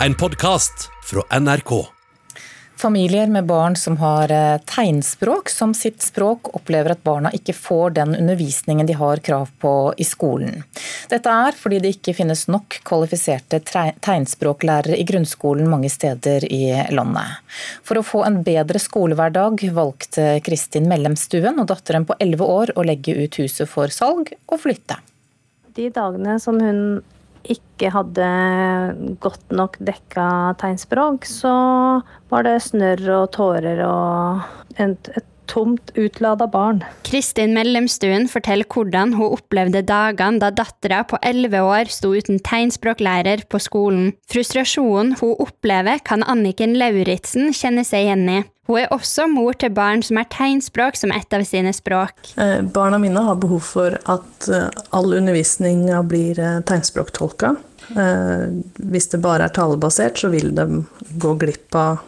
En podkast fra NRK. Familier med barn som har eh, tegnspråk som sitt språk, opplever at barna ikke får den undervisningen de har krav på i skolen. Dette er fordi det ikke finnes nok kvalifiserte tegnspråklærere i grunnskolen mange steder i landet. For å få en bedre skolehverdag valgte Kristin Mellemstuen og datteren på 11 år å legge ut huset for salg og flytte. De dagene som hun ikke hadde godt nok dekka tegnspråk, så var det snørr og tårer og et, et tomt, utlada barn. Kristin Mellemstuen forteller hvordan hun opplevde dagene da dattera på elleve år sto uten tegnspråklærer på skolen. Frustrasjonen hun opplever, kan Anniken Lauritzen kjenne seg igjen i. Hun er også mor til barn som har tegnspråk som et av sine språk. Eh, barna mine har behov for at eh, all undervisning blir eh, tegnspråktolka. Hvis det bare er talebasert, så vil de gå glipp av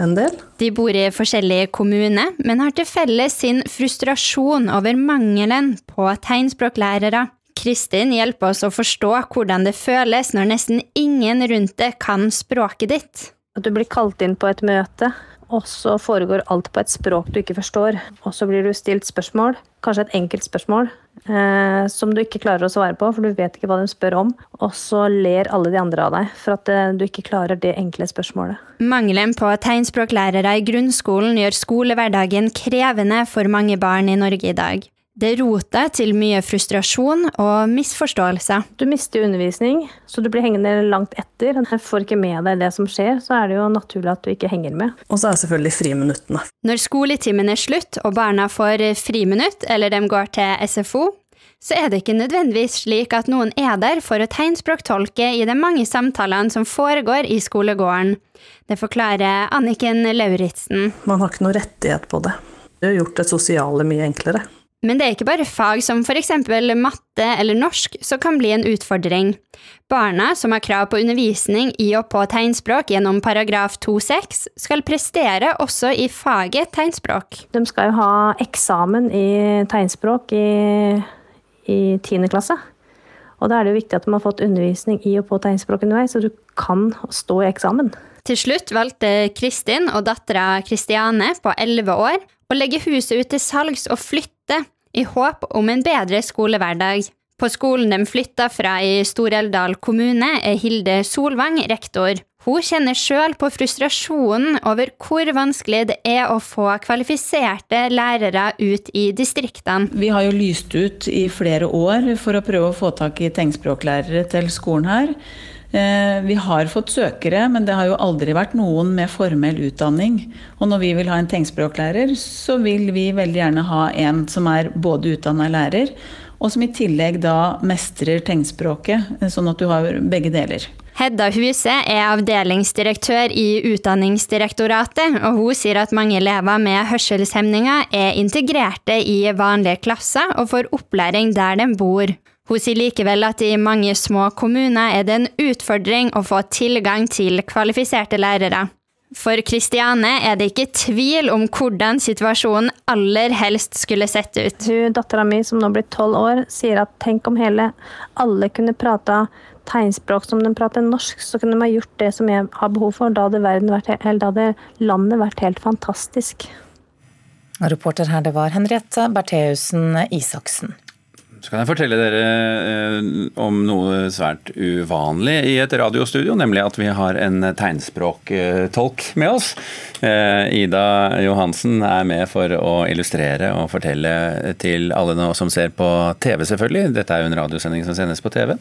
en del. De bor i forskjellige kommuner, men har til felles sin frustrasjon over mangelen på tegnspråklærere. Kristin hjelper oss å forstå hvordan det føles når nesten ingen rundt deg kan språket ditt. At du blir kalt inn på et møte, og så foregår alt på et språk du ikke forstår. Og så blir du stilt spørsmål, kanskje et enkelt spørsmål, eh, som du ikke klarer å svare på, for du vet ikke hva de spør om. Og så ler alle de andre av deg for at eh, du ikke klarer det enkle spørsmålet. Mangelen på tegnspråklærere i grunnskolen gjør skolehverdagen krevende for mange barn i Norge i dag. Det roter til mye frustrasjon og misforståelse. Du mister undervisning, så du blir hengende langt etter. Jeg får ikke med deg det som skjer, så er det jo naturlig at du ikke henger med. Og så er det selvfølgelig friminuttene. Når skoletimen er slutt og barna får friminutt, eller de går til SFO, så er det ikke nødvendigvis slik at noen er der for å tegnspråktolke i de mange samtalene som foregår i skolegården. Det forklarer Anniken Lauritzen. Man har ikke noe rettighet på det. Det har gjort det sosiale mye enklere. Men det er ikke bare fag som eksempel matte eller norsk som kan bli en utfordring. Barna som har krav på undervisning i og på tegnspråk gjennom paragraf 2-6, skal prestere også i faget tegnspråk. De skal jo ha eksamen i tegnspråk i, i 10. klasse. Og da er det jo viktig at de har fått undervisning i og på tegnspråk underveis, så du kan stå i eksamen. Til slutt valgte Kristin og dattera Kristiane på 11 år å legge huset ut til salgs og flytte i håp om en bedre skolehverdag. På skolen de flytta fra i Stor-Elvdal kommune, er Hilde Solvang rektor. Hun kjenner sjøl på frustrasjonen over hvor vanskelig det er å få kvalifiserte lærere ut i distriktene. Vi har jo lyst ut i flere år for å prøve å få tak i tegnspråklærere til skolen her. Eh, vi har fått søkere, men det har jo aldri vært noen med formell utdanning. Og når vi vil ha en tegnspråklærer, så vil vi veldig gjerne ha en som er både utdanna lærer, og som i tillegg da mestrer tegnspråket, eh, sånn at du har begge deler. Hedda Huse er avdelingsdirektør i Utdanningsdirektoratet, og hun sier at mange elever med hørselshemninger er integrerte i vanlige klasser og får opplæring der de bor. Hun sier likevel at i mange små kommuner er det en utfordring å få tilgang til kvalifiserte lærere. For Kristiane er det ikke tvil om hvordan situasjonen aller helst skulle sett ut. Dattera mi som nå blir tolv år, sier at tenk om hele alle kunne prata tegnspråk som de prater norsk, så kunne de ha gjort det som jeg har behov for. Da hadde, vært, da hadde landet vært helt fantastisk. Reporter her det var Henriette Bertheussen Isaksen. Så kan jeg fortelle dere eh, om noe svært uvanlig i et radiostudio, nemlig at vi har en tegnspråktolk med oss. Eh, Ida Johansen er med for å illustrere og fortelle til alle nå som ser på TV, selvfølgelig. Dette er jo en radiosending som sendes på TV.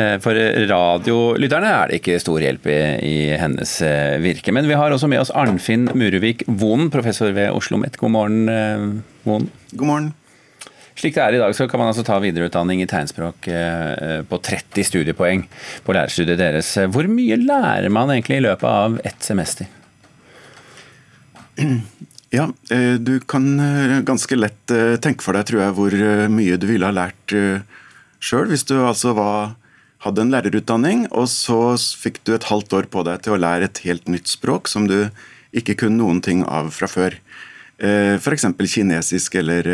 Eh, for radiolytterne er det ikke stor hjelp i, hennes virke. Men vi har også med oss Arnfinn Muruvik Vonen, professor ved Oslo OsloMet. God morgen, Vonen. God morgen. Slik det er i dag, så kan man altså ta videreutdanning i tegnspråk eh, på 30 studiepoeng på lærerstudiet deres. Hvor mye lærer man egentlig i løpet av ett semester? Ja, eh, du kan eh, ganske lett tenke for deg, tror jeg, hvor mye du ville ha lært sjøl. Hvis du altså var, hadde en lærerutdanning, og så fikk du et halvt år på deg til å lære et helt nytt språk som du ikke kunne noen ting av fra før. F.eks. kinesisk eller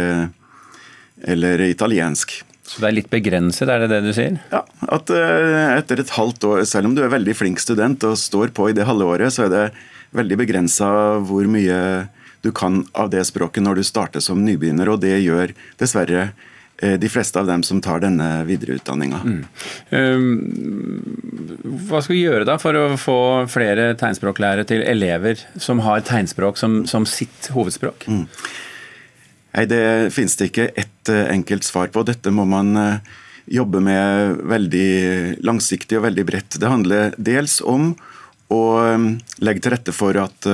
eller italiensk. Så det er litt begrenset, er det det du sier? Ja, at uh, etter et halvt år, selv om du er veldig flink student og står på i det halve året, så er det veldig begrensa hvor mye du kan av det språket når du starter som nybegynner, og det gjør dessverre uh, de fleste av dem som tar denne videreutdanninga. Mm. Um, hva skal vi gjøre da for å få flere tegnspråklærere til elever som har tegnspråk som, som sitt hovedspråk? Mm. Nei, Det finnes det ikke ett eh, enkelt svar på. Dette må man eh, jobbe med veldig langsiktig og veldig bredt. Det handler dels om å eh, legge til rette for at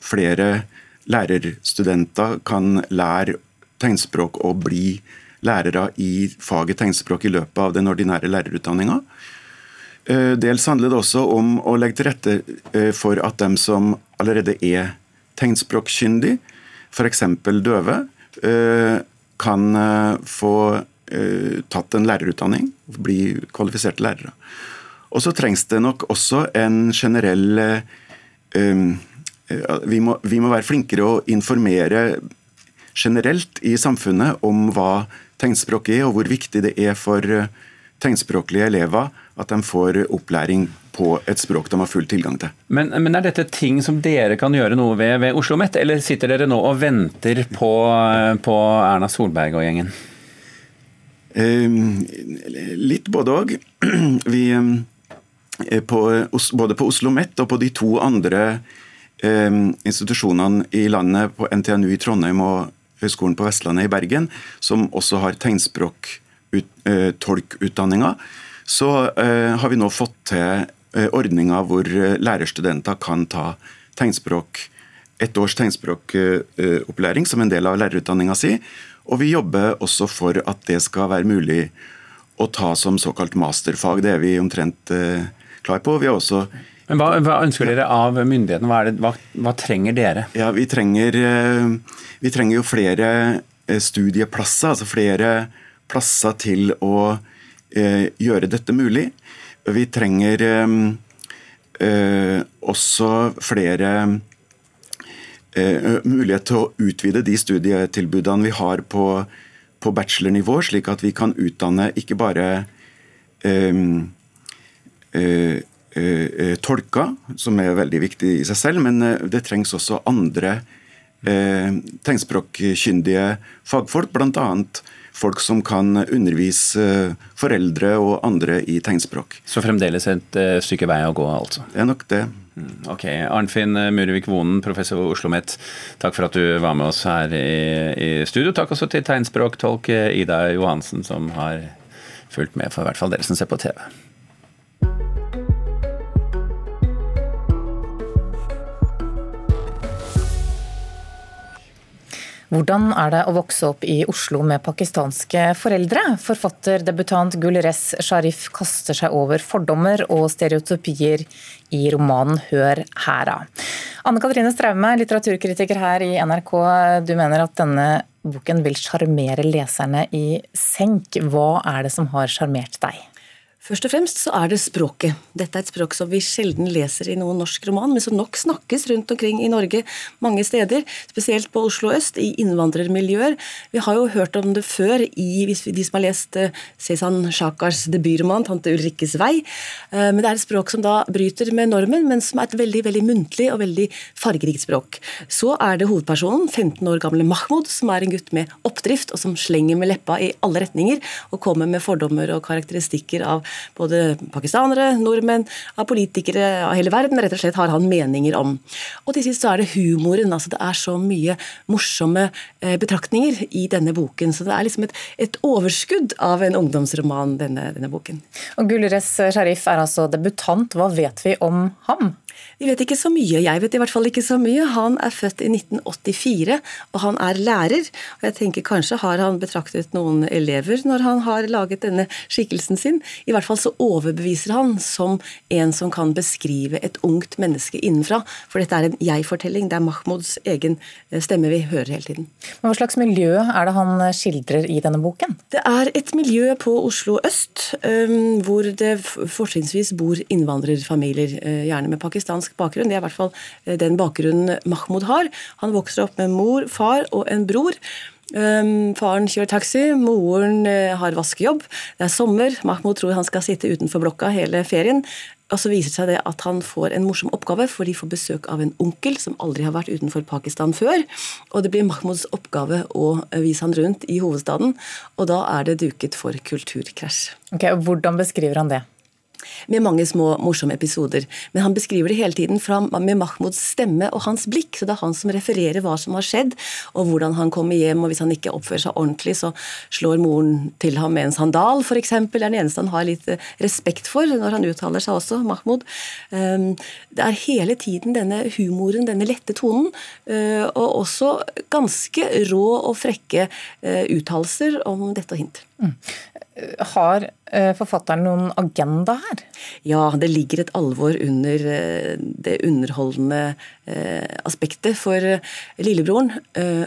flere lærerstudenter kan lære tegnspråk og bli lærere i faget tegnspråk i løpet av den ordinære lærerutdanninga. Dels handler det også om å legge til rette for at dem som allerede er tegnspråkkyndig, f.eks. døve, kan eh, få eh, tatt en lærerutdanning, bli kvalifiserte lærere. Og så trengs det nok også en generell vi må, vi må, være flinkere å informere generelt i samfunnet om hva tegnspråk er, og hvor viktig det er for tegnspråklige elever at de får opplæring på et språk de har full tilgang til. Men, men er dette ting som dere kan gjøre noe ved ved Oslo OsloMet, eller sitter dere nå og venter på, på Erna Solberg og gjengen? Eh, litt både òg. Vi uh, på, både på Oslo OsloMet og på de to andre eh, institusjonene i landet, på NTNU i Trondheim og Høgskolen på Vestlandet i Bergen, som også har tegnspråktolkutdanninga, så har vi nå fått til Eh, ordninger hvor eh, lærerstudenter kan ta tegnspråk, ett års tegnspråkopplæring som en del av lærerutdanninga si. Og vi jobber også for at det skal være mulig å ta som såkalt masterfag. Det er vi omtrent eh, klar på. Vi har også men hva, hva, ønsker dere av myndighetene? Hva, hva, hva, trenger dere? Ja, vi trenger, vi trenger jo flere studieplasser, altså flere plasser til å gjøre dette mulig. Vi trenger ehm, eh, også flere eh, mulighet til å utvide de studietilbudene vi har på, på bachelornivå, slik at vi kan utdanne ikke bare eh, eh, tolker, som er veldig viktig i seg selv, men eh, det trengs også andre eh, tegnspråkkyndige fagfolk, bl.a folk som kan undervise foreldre og andre i tegnspråk. Så fremdeles et uh, stykke vei å gå, altså? Det er nok det. Mm, ok. Arnfinn Murevik Vonen, professor ved Oslo OsloMet, takk for at du var med oss her i, i studio. Takk også til tegnspråktolk Ida Johansen, som har fulgt med for i hvert fall dere som ser på TV. Hvordan er det å vokse opp i Oslo med pakistanske foreldre? Forfatterdebutant Gulres Sharif kaster seg over fordommer og stereotypier i romanen 'Hør hæra'. Anne Katrine Straume, litteraturkritiker her i NRK. Du mener at denne boken vil sjarmere leserne i senk. Hva er det som har sjarmert deg? Først og fremst så er det språket. Dette er et språk som vi sjelden leser i noen norsk roman, men som nok snakkes rundt omkring i Norge mange steder, spesielt på Oslo øst, i innvandrermiljøer. Vi har jo hørt om det før i de som har lest eh, Cezan Shakars debutroman 'Tante Ulrikkes vei'. Eh, men det er et språk som da bryter med normen, men som er et veldig veldig muntlig og veldig fargerikt språk. Så er det hovedpersonen, 15 år gamle Mahmoud, som er en gutt med oppdrift, og som slenger med leppa i alle retninger, og kommer med fordommer og karakteristikker av både pakistanere, nordmenn, av politikere av hele verden rett og slett har han meninger om. Og til sist så er det humoren. altså Det er så mye morsomme eh, betraktninger i denne boken. Så det er liksom et, et overskudd av en ungdomsroman, denne, denne boken. Og Gulres Sharif er altså debutant. Hva vet vi om ham? Vi vet ikke så mye. Jeg vet i hvert fall ikke så mye. Han er født i 1984, og han er lærer. Og jeg tenker kanskje har han betraktet noen elever når han har laget denne skikkelsen sin. I hvert fall så overbeviser han som en som kan beskrive et ungt menneske innenfra. For dette er en jeg-fortelling. Det er Mahmouds egen eh, stemme vi hører hele tiden. Men Hva slags miljø er det han skildrer i denne boken? Det er et miljø på Oslo øst, um, hvor det fortrinnsvis bor innvandrerfamilier, gjerne med pakistansk bakgrunn. Det er i hvert fall eh, den bakgrunnen Mahmoud har. Han vokser opp med mor, far og en bror. Um, faren kjører taxi, moren uh, har vaskejobb. Det er sommer, Mahmoud tror han skal sitte utenfor blokka hele ferien. Og så viser det seg det at han får en morsom oppgave, for de får besøk av en onkel som aldri har vært utenfor Pakistan før. Og det blir Mahmouds oppgave å vise han rundt i hovedstaden, og da er det duket for kulturkrasj. Ok, Hvordan beskriver han det? Med mange små morsomme episoder. Men han beskriver det hele tiden fra, med Mahmouds stemme og hans blikk. Så det er han som refererer hva som har skjedd, og hvordan han kommer hjem. Og hvis han ikke oppfører seg ordentlig, så slår moren til ham med en sandal, f.eks. Det er den eneste han har litt eh, respekt for når han uttaler seg også, Mahmoud. Ehm, det er hele tiden denne humoren, denne lette tonen, eh, og også ganske rå og frekke eh, uttalelser om dette og hint. Mm. Har eh, forfatteren noen agenda her? Ja, det ligger et alvor under eh, det underholdende eh, aspektet. For lillebroren,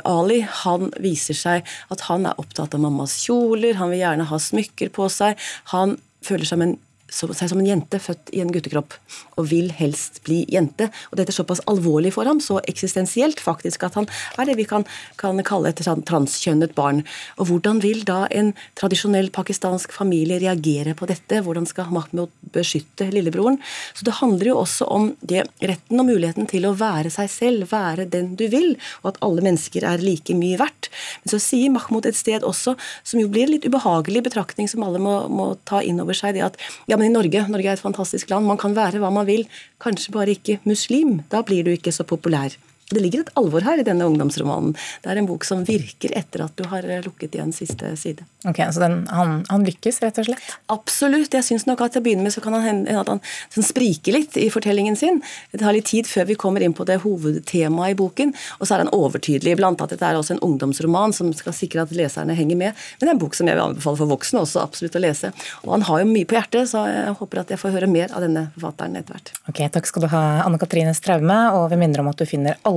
Ali, han viser seg at han er opptatt av mammas kjoler, han vil gjerne ha smykker på seg. Han føler seg som en seg som en jente født i en guttekropp, og vil helst bli jente. Og dette er såpass alvorlig for ham, så eksistensielt faktisk, at han er det vi kan, kan kalle et transkjønnet barn. Og hvordan vil da en tradisjonell pakistansk familie reagere på dette? Hvordan skal Mahmoud beskytte lillebroren? Så det handler jo også om det, retten og muligheten til å være seg selv, være den du vil, og at alle mennesker er like mye verdt. Men så sier Mahmoud et sted også, som jo blir en litt ubehagelig betraktning som alle må, må ta inn over seg, det at ja, men i Norge. Norge er et fantastisk land. Man kan være hva man vil. Kanskje bare ikke muslim. Da blir du ikke så populær. Det ligger et alvor her i denne ungdomsromanen. Det er en bok som virker etter at du har eh, lukket igjen siste side. Ok, Så den, han, han, lykkes, rett og slett? Absolutt. Jeg syns nok at til å begynne med så kan han hende at han sånn spriker litt i fortellingen sin. Det tar litt tid før vi kommer inn på det hovedtemaet i boken. Og så er han overtydelig iblant at dette er også en ungdomsroman som skal sikre at leserne henger med. Men det er en bok som jeg vil anbefale for voksne også absolutt å lese. Og han har jo mye på hjertet, så jeg håper at jeg får høre mer av denne forfatteren etter hvert. Ok, Takk skal du ha, Anne Katrine Straume, og vi minner om at du finner alle